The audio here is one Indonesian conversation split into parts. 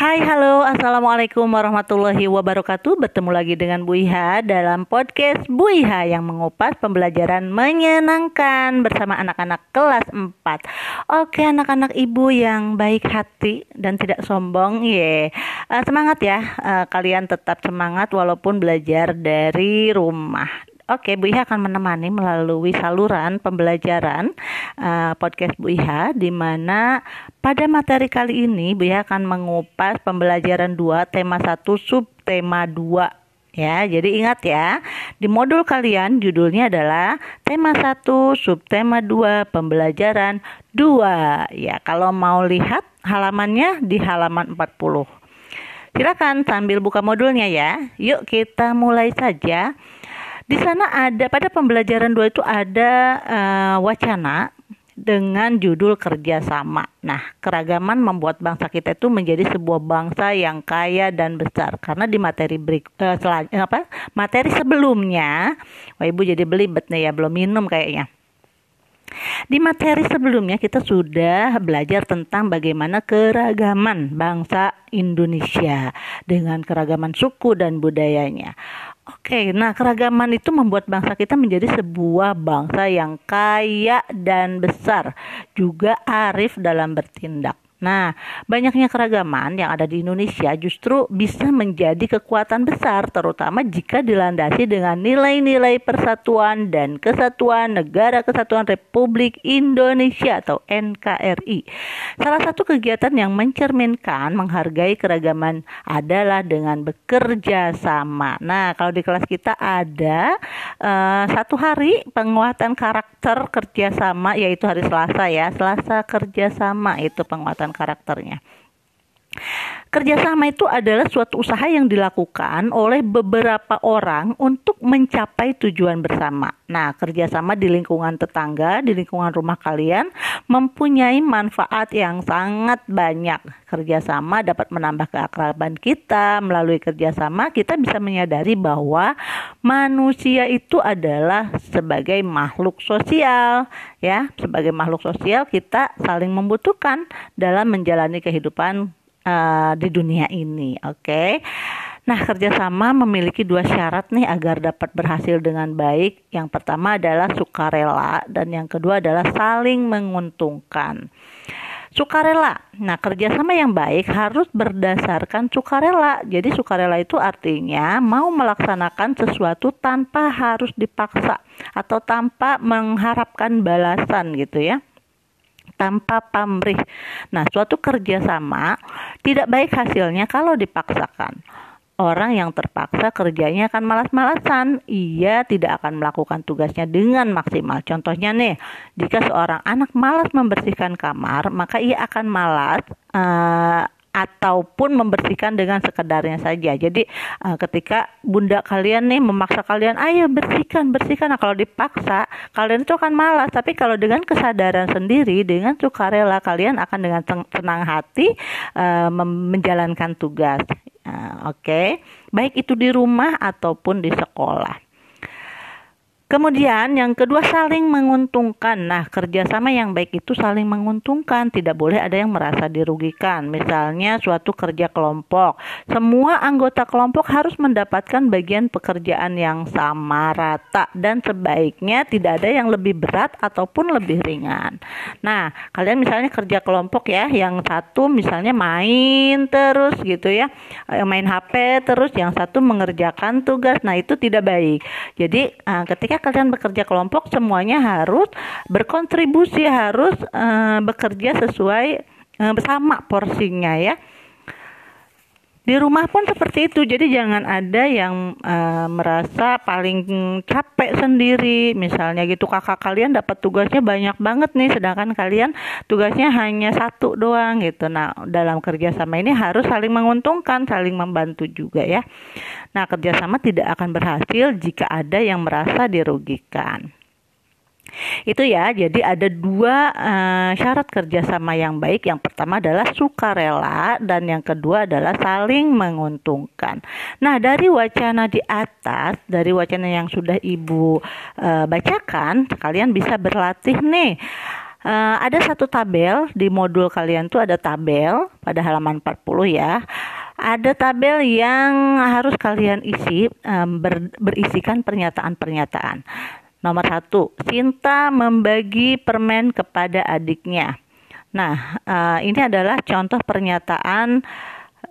Hai, halo, assalamualaikum warahmatullahi wabarakatuh. Bertemu lagi dengan Bu Iha dalam podcast Bu Iha yang mengupas pembelajaran menyenangkan bersama anak-anak kelas 4. Oke, anak-anak ibu yang baik hati dan tidak sombong, ye. Uh, semangat ya, uh, kalian tetap semangat walaupun belajar dari rumah. Oke, Bu Iha akan menemani melalui saluran pembelajaran uh, podcast Bu Iha di mana pada materi kali ini Bu Iha akan mengupas pembelajaran 2 tema 1 sub tema 2 ya. Jadi ingat ya, di modul kalian judulnya adalah tema 1 subtema 2 pembelajaran 2. Ya, kalau mau lihat halamannya di halaman 40. Silakan sambil buka modulnya ya. Yuk kita mulai saja. Di sana ada pada pembelajaran dua itu ada uh, wacana dengan judul kerjasama. Nah, keragaman membuat bangsa kita itu menjadi sebuah bangsa yang kaya dan besar. Karena di materi break, uh, apa materi sebelumnya, wah ibu jadi belibet nih ya, belum minum kayaknya. Di materi sebelumnya kita sudah belajar tentang bagaimana keragaman bangsa Indonesia dengan keragaman suku dan budayanya. Oke, nah keragaman itu membuat bangsa kita menjadi sebuah bangsa yang kaya dan besar, juga arif dalam bertindak. Nah, banyaknya keragaman yang ada di Indonesia justru bisa menjadi kekuatan besar, terutama jika dilandasi dengan nilai-nilai persatuan dan kesatuan Negara Kesatuan Republik Indonesia atau NKRI. Salah satu kegiatan yang mencerminkan menghargai keragaman adalah dengan bekerja sama. Nah, kalau di kelas kita ada uh, satu hari penguatan karakter kerjasama, yaitu hari Selasa ya, Selasa kerjasama itu penguatan karakternya. Kerjasama itu adalah suatu usaha yang dilakukan oleh beberapa orang untuk mencapai tujuan bersama. Nah, kerjasama di lingkungan tetangga, di lingkungan rumah kalian mempunyai manfaat yang sangat banyak. Kerjasama dapat menambah keakraban kita. Melalui kerjasama, kita bisa menyadari bahwa manusia itu adalah sebagai makhluk sosial, ya. Sebagai makhluk sosial, kita saling membutuhkan dalam menjalani kehidupan uh, di dunia ini. Oke. Okay? Nah, kerjasama memiliki dua syarat nih agar dapat berhasil dengan baik. Yang pertama adalah sukarela dan yang kedua adalah saling menguntungkan. Sukarela. Nah, kerjasama yang baik harus berdasarkan sukarela. Jadi sukarela itu artinya mau melaksanakan sesuatu tanpa harus dipaksa atau tanpa mengharapkan balasan gitu ya tanpa pamrih. Nah, suatu kerjasama tidak baik hasilnya kalau dipaksakan. Orang yang terpaksa kerjanya akan malas-malasan, ia tidak akan melakukan tugasnya dengan maksimal. Contohnya nih, jika seorang anak malas membersihkan kamar, maka ia akan malas uh, ataupun membersihkan dengan sekedarnya saja. Jadi uh, ketika bunda kalian nih memaksa kalian, ayo bersihkan, bersihkan. Nah kalau dipaksa, kalian itu akan malas. Tapi kalau dengan kesadaran sendiri, dengan sukarela, kalian akan dengan senang hati uh, menjalankan tugas. Uh, Oke, okay? baik itu di rumah ataupun di sekolah. Kemudian yang kedua saling menguntungkan. Nah kerjasama yang baik itu saling menguntungkan. Tidak boleh ada yang merasa dirugikan. Misalnya suatu kerja kelompok. Semua anggota kelompok harus mendapatkan bagian pekerjaan yang sama rata. Dan sebaiknya tidak ada yang lebih berat ataupun lebih ringan. Nah kalian misalnya kerja kelompok ya. Yang satu misalnya main terus gitu ya. Main HP terus. Yang satu mengerjakan tugas. Nah itu tidak baik. Jadi eh, ketika kalian bekerja kelompok semuanya harus berkontribusi harus uh, bekerja sesuai uh, sama porsinya ya di rumah pun seperti itu. Jadi jangan ada yang uh, merasa paling capek sendiri. Misalnya gitu kakak kalian dapat tugasnya banyak banget nih sedangkan kalian tugasnya hanya satu doang gitu. Nah dalam kerjasama ini harus saling menguntungkan saling membantu juga ya. Nah kerjasama tidak akan berhasil jika ada yang merasa dirugikan itu ya, jadi ada dua uh, syarat kerjasama yang baik. Yang pertama adalah sukarela dan yang kedua adalah saling menguntungkan. Nah dari wacana di atas, dari wacana yang sudah ibu uh, bacakan, kalian bisa berlatih nih uh, ada satu tabel di modul kalian tuh ada tabel pada halaman 40 ya. Ada tabel yang harus kalian isi um, ber, berisikan pernyataan-pernyataan. Nomor satu, Sinta membagi permen kepada adiknya. Nah, uh, ini adalah contoh pernyataan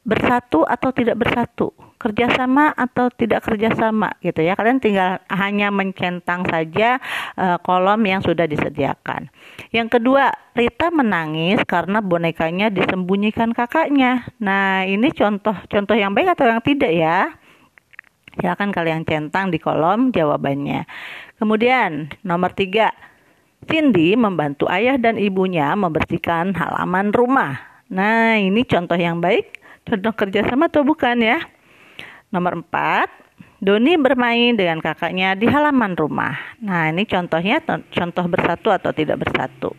bersatu atau tidak bersatu kerjasama atau tidak kerjasama gitu ya. Kalian tinggal hanya mencentang saja uh, kolom yang sudah disediakan. Yang kedua Rita menangis karena bonekanya disembunyikan kakaknya. Nah ini contoh-contoh yang baik atau yang tidak ya? Silakan kalian centang di kolom jawabannya kemudian nomor tiga. Cindy membantu ayah dan ibunya membersihkan halaman rumah. Nah ini contoh yang baik. Contoh kerjasama atau bukan ya? Nomor 4, Doni bermain dengan kakaknya di halaman rumah. Nah, ini contohnya contoh bersatu atau tidak bersatu.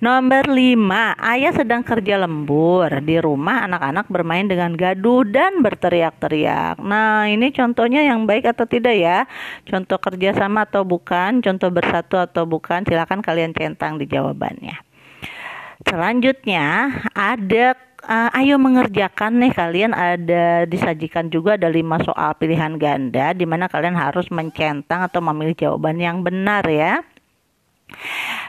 Nomor 5, ayah sedang kerja lembur. Di rumah anak-anak bermain dengan gaduh dan berteriak-teriak. Nah, ini contohnya yang baik atau tidak ya? Contoh kerjasama atau bukan? Contoh bersatu atau bukan? Silakan kalian centang di jawabannya. Selanjutnya, ada uh, ayo mengerjakan nih kalian ada disajikan juga ada lima soal pilihan ganda di mana kalian harus mencentang atau memilih jawaban yang benar ya.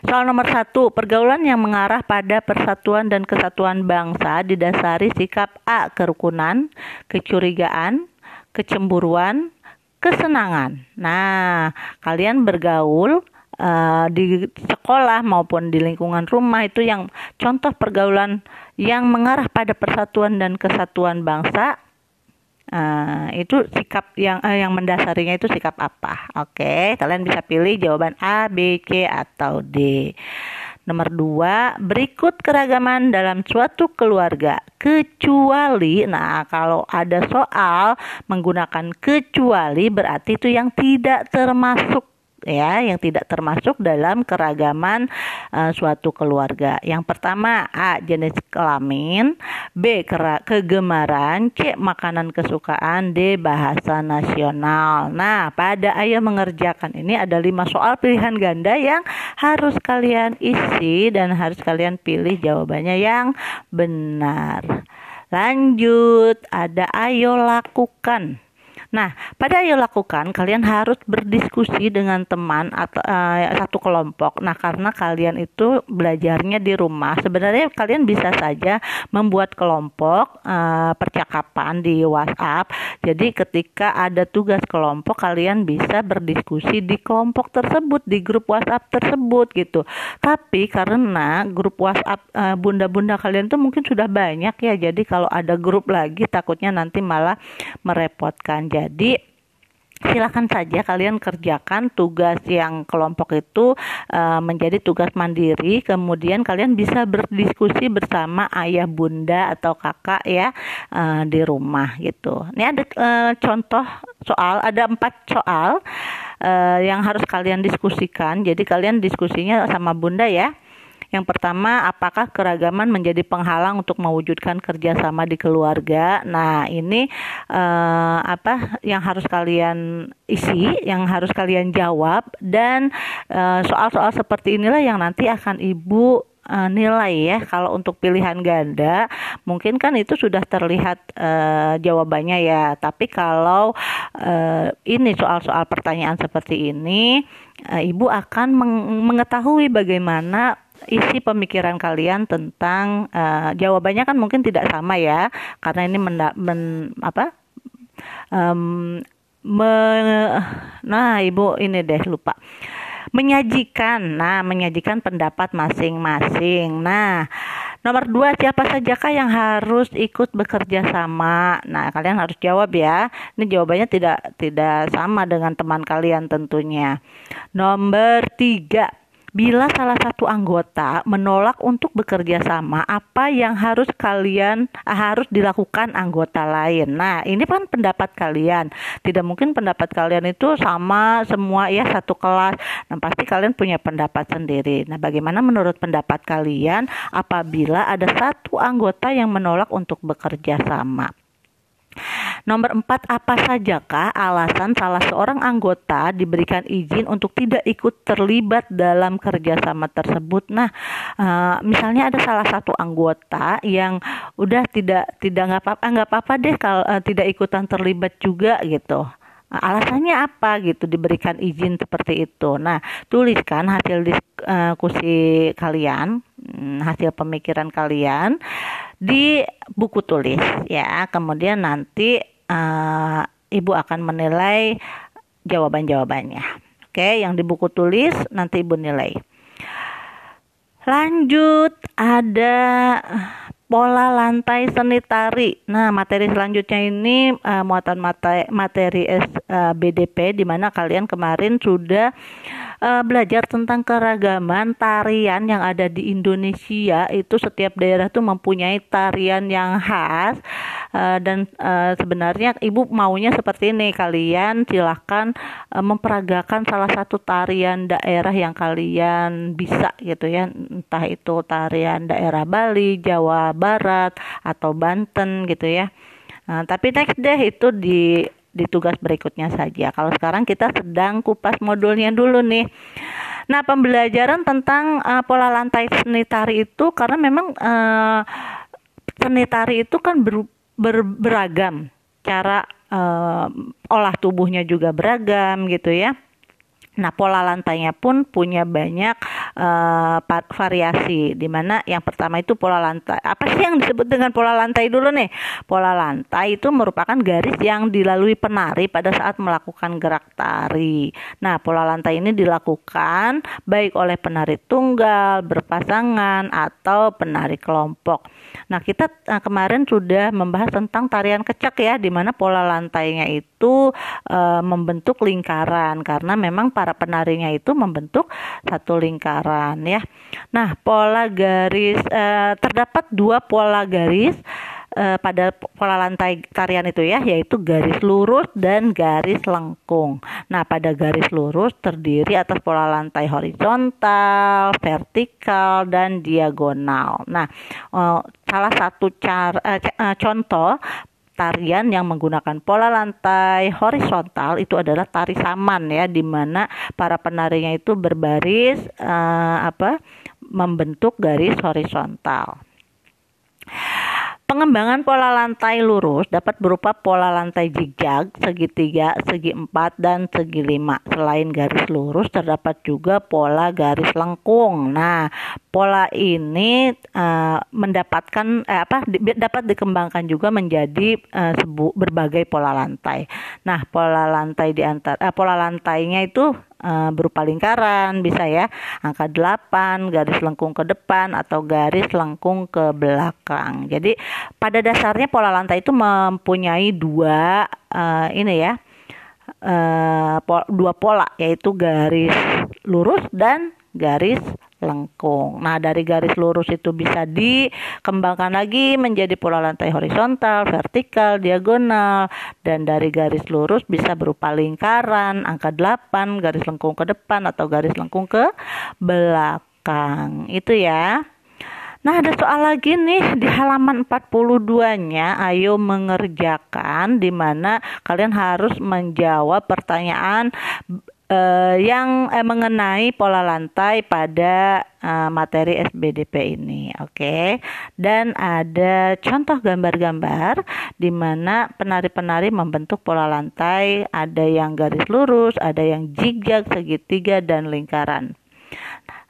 Soal nomor satu, pergaulan yang mengarah pada persatuan dan kesatuan bangsa didasari sikap A. Kerukunan, kecurigaan, kecemburuan, kesenangan. Nah, kalian bergaul uh, di sekolah maupun di lingkungan rumah itu yang contoh pergaulan yang mengarah pada persatuan dan kesatuan bangsa uh, itu sikap yang uh, yang mendasarinya itu sikap apa oke okay, kalian bisa pilih jawaban A B C atau D Nomor dua, berikut keragaman dalam suatu keluarga. Kecuali, nah kalau ada soal menggunakan kecuali berarti itu yang tidak termasuk ya yang tidak termasuk dalam keragaman uh, suatu keluarga. Yang pertama A jenis kelamin, B kegemaran, C makanan kesukaan, D bahasa nasional. Nah, pada ayo mengerjakan ini ada lima soal pilihan ganda yang harus kalian isi dan harus kalian pilih jawabannya yang benar. Lanjut, ada ayo lakukan. Nah, pada ayo lakukan kalian harus berdiskusi dengan teman atau uh, satu kelompok. Nah, karena kalian itu belajarnya di rumah, sebenarnya kalian bisa saja membuat kelompok uh, percakapan di WhatsApp. Jadi ketika ada tugas kelompok kalian bisa berdiskusi di kelompok tersebut, di grup WhatsApp tersebut gitu. Tapi karena grup WhatsApp uh, bunda-bunda kalian tuh mungkin sudah banyak ya. Jadi kalau ada grup lagi takutnya nanti malah merepotkan. Jadi silakan saja kalian kerjakan tugas yang kelompok itu uh, menjadi tugas mandiri. Kemudian kalian bisa berdiskusi bersama ayah bunda atau kakak ya uh, di rumah gitu. Ini ada uh, contoh soal ada empat soal uh, yang harus kalian diskusikan. Jadi kalian diskusinya sama bunda ya yang pertama, apakah keragaman menjadi penghalang untuk mewujudkan kerjasama di keluarga? Nah, ini uh, apa yang harus kalian isi, yang harus kalian jawab, dan eh, soal-soal seperti inilah yang nanti akan ibu uh, nilai ya kalau untuk pilihan ganda mungkin kan itu sudah terlihat uh, jawabannya ya tapi kalau uh, ini soal-soal pertanyaan seperti ini ibu akan meng mengetahui bagaimana isi pemikiran kalian tentang uh, jawabannya kan mungkin tidak sama ya karena ini menda, men, apa um, me, nah ibu ini deh lupa menyajikan nah menyajikan pendapat masing-masing nah Nomor dua, siapa sajakah yang harus ikut bekerja sama? Nah, kalian harus jawab ya. Ini jawabannya tidak tidak sama dengan teman kalian tentunya. Nomor tiga, bila salah satu anggota menolak untuk bekerja sama, apa yang harus kalian harus dilakukan anggota lain. Nah, ini kan pendapat kalian. Tidak mungkin pendapat kalian itu sama semua ya satu kelas. Nah, pasti kalian punya pendapat sendiri. Nah, bagaimana menurut pendapat kalian apabila ada satu anggota yang menolak untuk bekerja sama? Nomor empat, apa sajakah alasan salah seorang anggota diberikan izin untuk tidak ikut terlibat dalam kerjasama tersebut? Nah, uh, misalnya ada salah satu anggota yang udah tidak tidak nggak apa-apa nggak apa-apa deh kalau uh, tidak ikutan terlibat juga gitu alasannya apa gitu diberikan izin seperti itu. Nah, tuliskan hasil diskusi kalian, hmm, hasil pemikiran kalian di buku tulis ya. Kemudian nanti uh, ibu akan menilai jawaban-jawabannya. Oke, yang di buku tulis nanti ibu nilai. Lanjut ada pola lantai seni tari. Nah, materi selanjutnya ini uh, muatan materi, materi uh, BDP di mana kalian kemarin sudah uh, belajar tentang keragaman tarian yang ada di Indonesia. Itu setiap daerah tuh mempunyai tarian yang khas uh, dan uh, sebenarnya ibu maunya seperti ini. Kalian silahkan uh, memperagakan salah satu tarian daerah yang kalian bisa gitu ya. Entah itu tarian daerah Bali, Jawa Barat atau Banten gitu ya. Nah, tapi next deh itu di di tugas berikutnya saja. Kalau sekarang kita sedang kupas modulnya dulu nih. Nah, pembelajaran tentang uh, pola lantai seni tari itu karena memang uh, seni tari itu kan ber, ber, beragam cara uh, olah tubuhnya juga beragam gitu ya. Nah, pola lantainya pun punya banyak uh, variasi. Di mana yang pertama itu pola lantai. Apa sih yang disebut dengan pola lantai dulu nih? Pola lantai itu merupakan garis yang dilalui penari pada saat melakukan gerak tari. Nah, pola lantai ini dilakukan baik oleh penari tunggal, berpasangan atau penari kelompok. Nah, kita uh, kemarin sudah membahas tentang tarian kecak ya, di mana pola lantainya itu uh, membentuk lingkaran karena memang para penarinya itu membentuk satu lingkaran ya. Nah, pola garis eh, terdapat dua pola garis eh, pada pola lantai tarian itu ya, yaitu garis lurus dan garis lengkung. Nah, pada garis lurus terdiri atas pola lantai horizontal, vertikal, dan diagonal. Nah, eh, salah satu cara eh contoh tarian yang menggunakan pola lantai horizontal itu adalah tari saman ya di mana para penarinya itu berbaris uh, apa membentuk garis horizontal. Pengembangan pola lantai lurus dapat berupa pola lantai zigzag, segitiga, segi empat, dan segi lima. Selain garis lurus, terdapat juga pola garis lengkung. Nah, pola ini uh, mendapatkan eh, apa di, dapat dikembangkan juga menjadi uh, sebu, berbagai pola lantai. Nah, pola lantai di antara uh, pola lantainya itu uh, berupa lingkaran bisa ya angka 8 garis lengkung ke depan atau garis lengkung ke belakang. Jadi pada dasarnya pola lantai itu mempunyai dua uh, ini ya uh, po dua pola yaitu garis lurus dan garis lengkung. Nah, dari garis lurus itu bisa dikembangkan lagi menjadi pola lantai horizontal, vertikal, diagonal dan dari garis lurus bisa berupa lingkaran, angka 8, garis lengkung ke depan atau garis lengkung ke belakang. Itu ya. Nah, ada soal lagi nih di halaman 42-nya. Ayo mengerjakan di mana kalian harus menjawab pertanyaan uh, yang uh, mengenai pola lantai pada uh, materi SBDP ini, oke? Okay? Dan ada contoh gambar-gambar di mana penari-penari membentuk pola lantai, ada yang garis lurus, ada yang zigzag, segitiga dan lingkaran.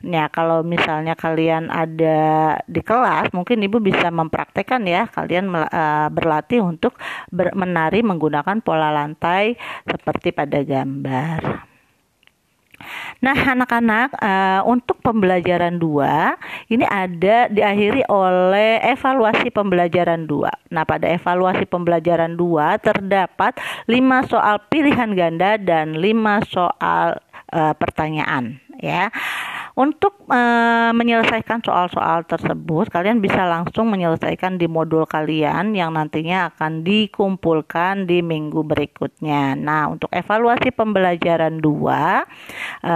Ya, kalau misalnya kalian ada di kelas, mungkin ibu bisa mempraktekkan ya, kalian uh, berlatih untuk menari menggunakan pola lantai seperti pada gambar. Nah, anak-anak, uh, untuk pembelajaran 2 ini ada diakhiri oleh evaluasi pembelajaran 2. Nah, pada evaluasi pembelajaran 2 terdapat 5 soal pilihan ganda dan 5 soal uh, pertanyaan ya. Untuk e, menyelesaikan soal-soal tersebut, kalian bisa langsung menyelesaikan di modul kalian yang nantinya akan dikumpulkan di minggu berikutnya. Nah, untuk evaluasi pembelajaran 2 e,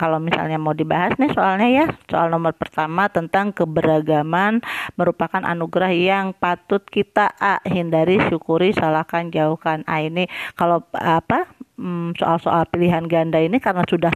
kalau misalnya mau dibahas nih soalnya ya soal nomor pertama tentang keberagaman merupakan anugerah yang patut kita A hindari syukuri salahkan jauhkan A ini kalau apa hmm, soal-soal pilihan ganda ini karena sudah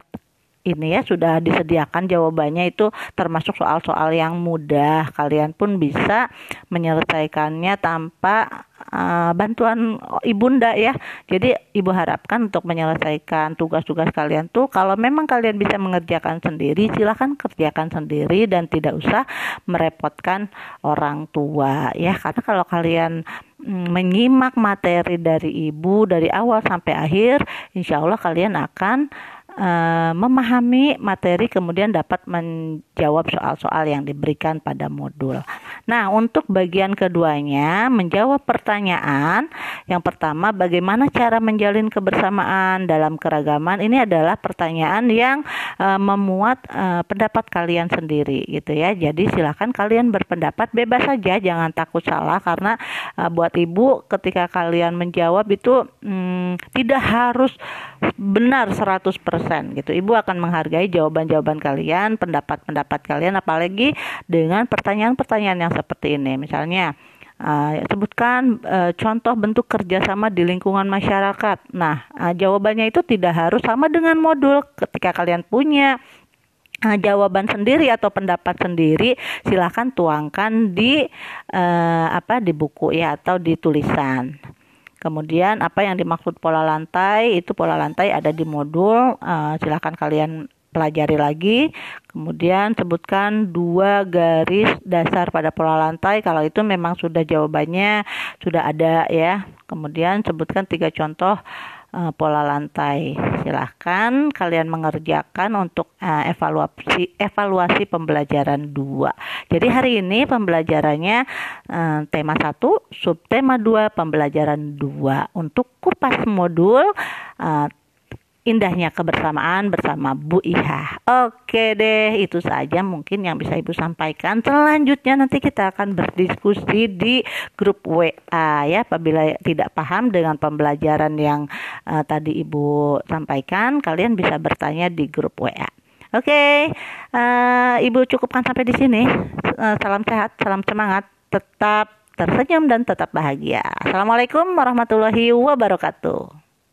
ini ya sudah disediakan jawabannya itu termasuk soal-soal yang mudah. Kalian pun bisa menyelesaikannya tanpa uh, bantuan ibunda ya. Jadi ibu harapkan untuk menyelesaikan tugas-tugas kalian tuh kalau memang kalian bisa mengerjakan sendiri silahkan kerjakan sendiri dan tidak usah merepotkan orang tua ya. Karena kalau kalian mm, menyimak materi dari ibu dari awal sampai akhir, insya Allah kalian akan uh, memahami materi kemudian dapat menjawab soal-soal yang diberikan pada modul. Nah, untuk bagian keduanya menjawab pertanyaan yang pertama bagaimana cara menjalin kebersamaan dalam keragaman ini adalah pertanyaan yang uh, memuat uh, pendapat kalian sendiri gitu ya. Jadi silakan kalian berpendapat bebas saja jangan takut salah karena uh, buat ibu ketika kalian menjawab itu hmm, tidak harus benar 100% gitu. Ibu akan menghargai jawaban-jawaban kalian, pendapat-pendapat kalian apalagi dengan pertanyaan-pertanyaan yang seperti ini. Misalnya Uh, sebutkan uh, contoh bentuk kerjasama di lingkungan masyarakat. Nah, uh, jawabannya itu tidak harus sama dengan modul. Ketika kalian punya uh, jawaban sendiri atau pendapat sendiri, silahkan tuangkan di uh, apa di buku ya atau di tulisan. Kemudian apa yang dimaksud pola lantai itu pola lantai ada di modul uh, silakan kalian pelajari lagi. Kemudian sebutkan dua garis dasar pada pola lantai kalau itu memang sudah jawabannya sudah ada ya. Kemudian sebutkan tiga contoh uh, pola lantai. Silahkan kalian mengerjakan untuk uh, evaluasi evaluasi pembelajaran 2. Jadi hari ini pembelajarannya uh, tema 1, subtema 2, pembelajaran 2. Untuk kupas modul uh, indahnya kebersamaan bersama Bu Iha. Oke deh, itu saja mungkin yang bisa Ibu sampaikan. Selanjutnya nanti kita akan berdiskusi di grup WA ya. Apabila tidak paham dengan pembelajaran yang uh, tadi Ibu sampaikan, kalian bisa bertanya di grup WA. Oke, uh, Ibu cukupkan sampai di sini. Uh, salam sehat, salam semangat, tetap tersenyum dan tetap bahagia. Assalamualaikum warahmatullahi wabarakatuh.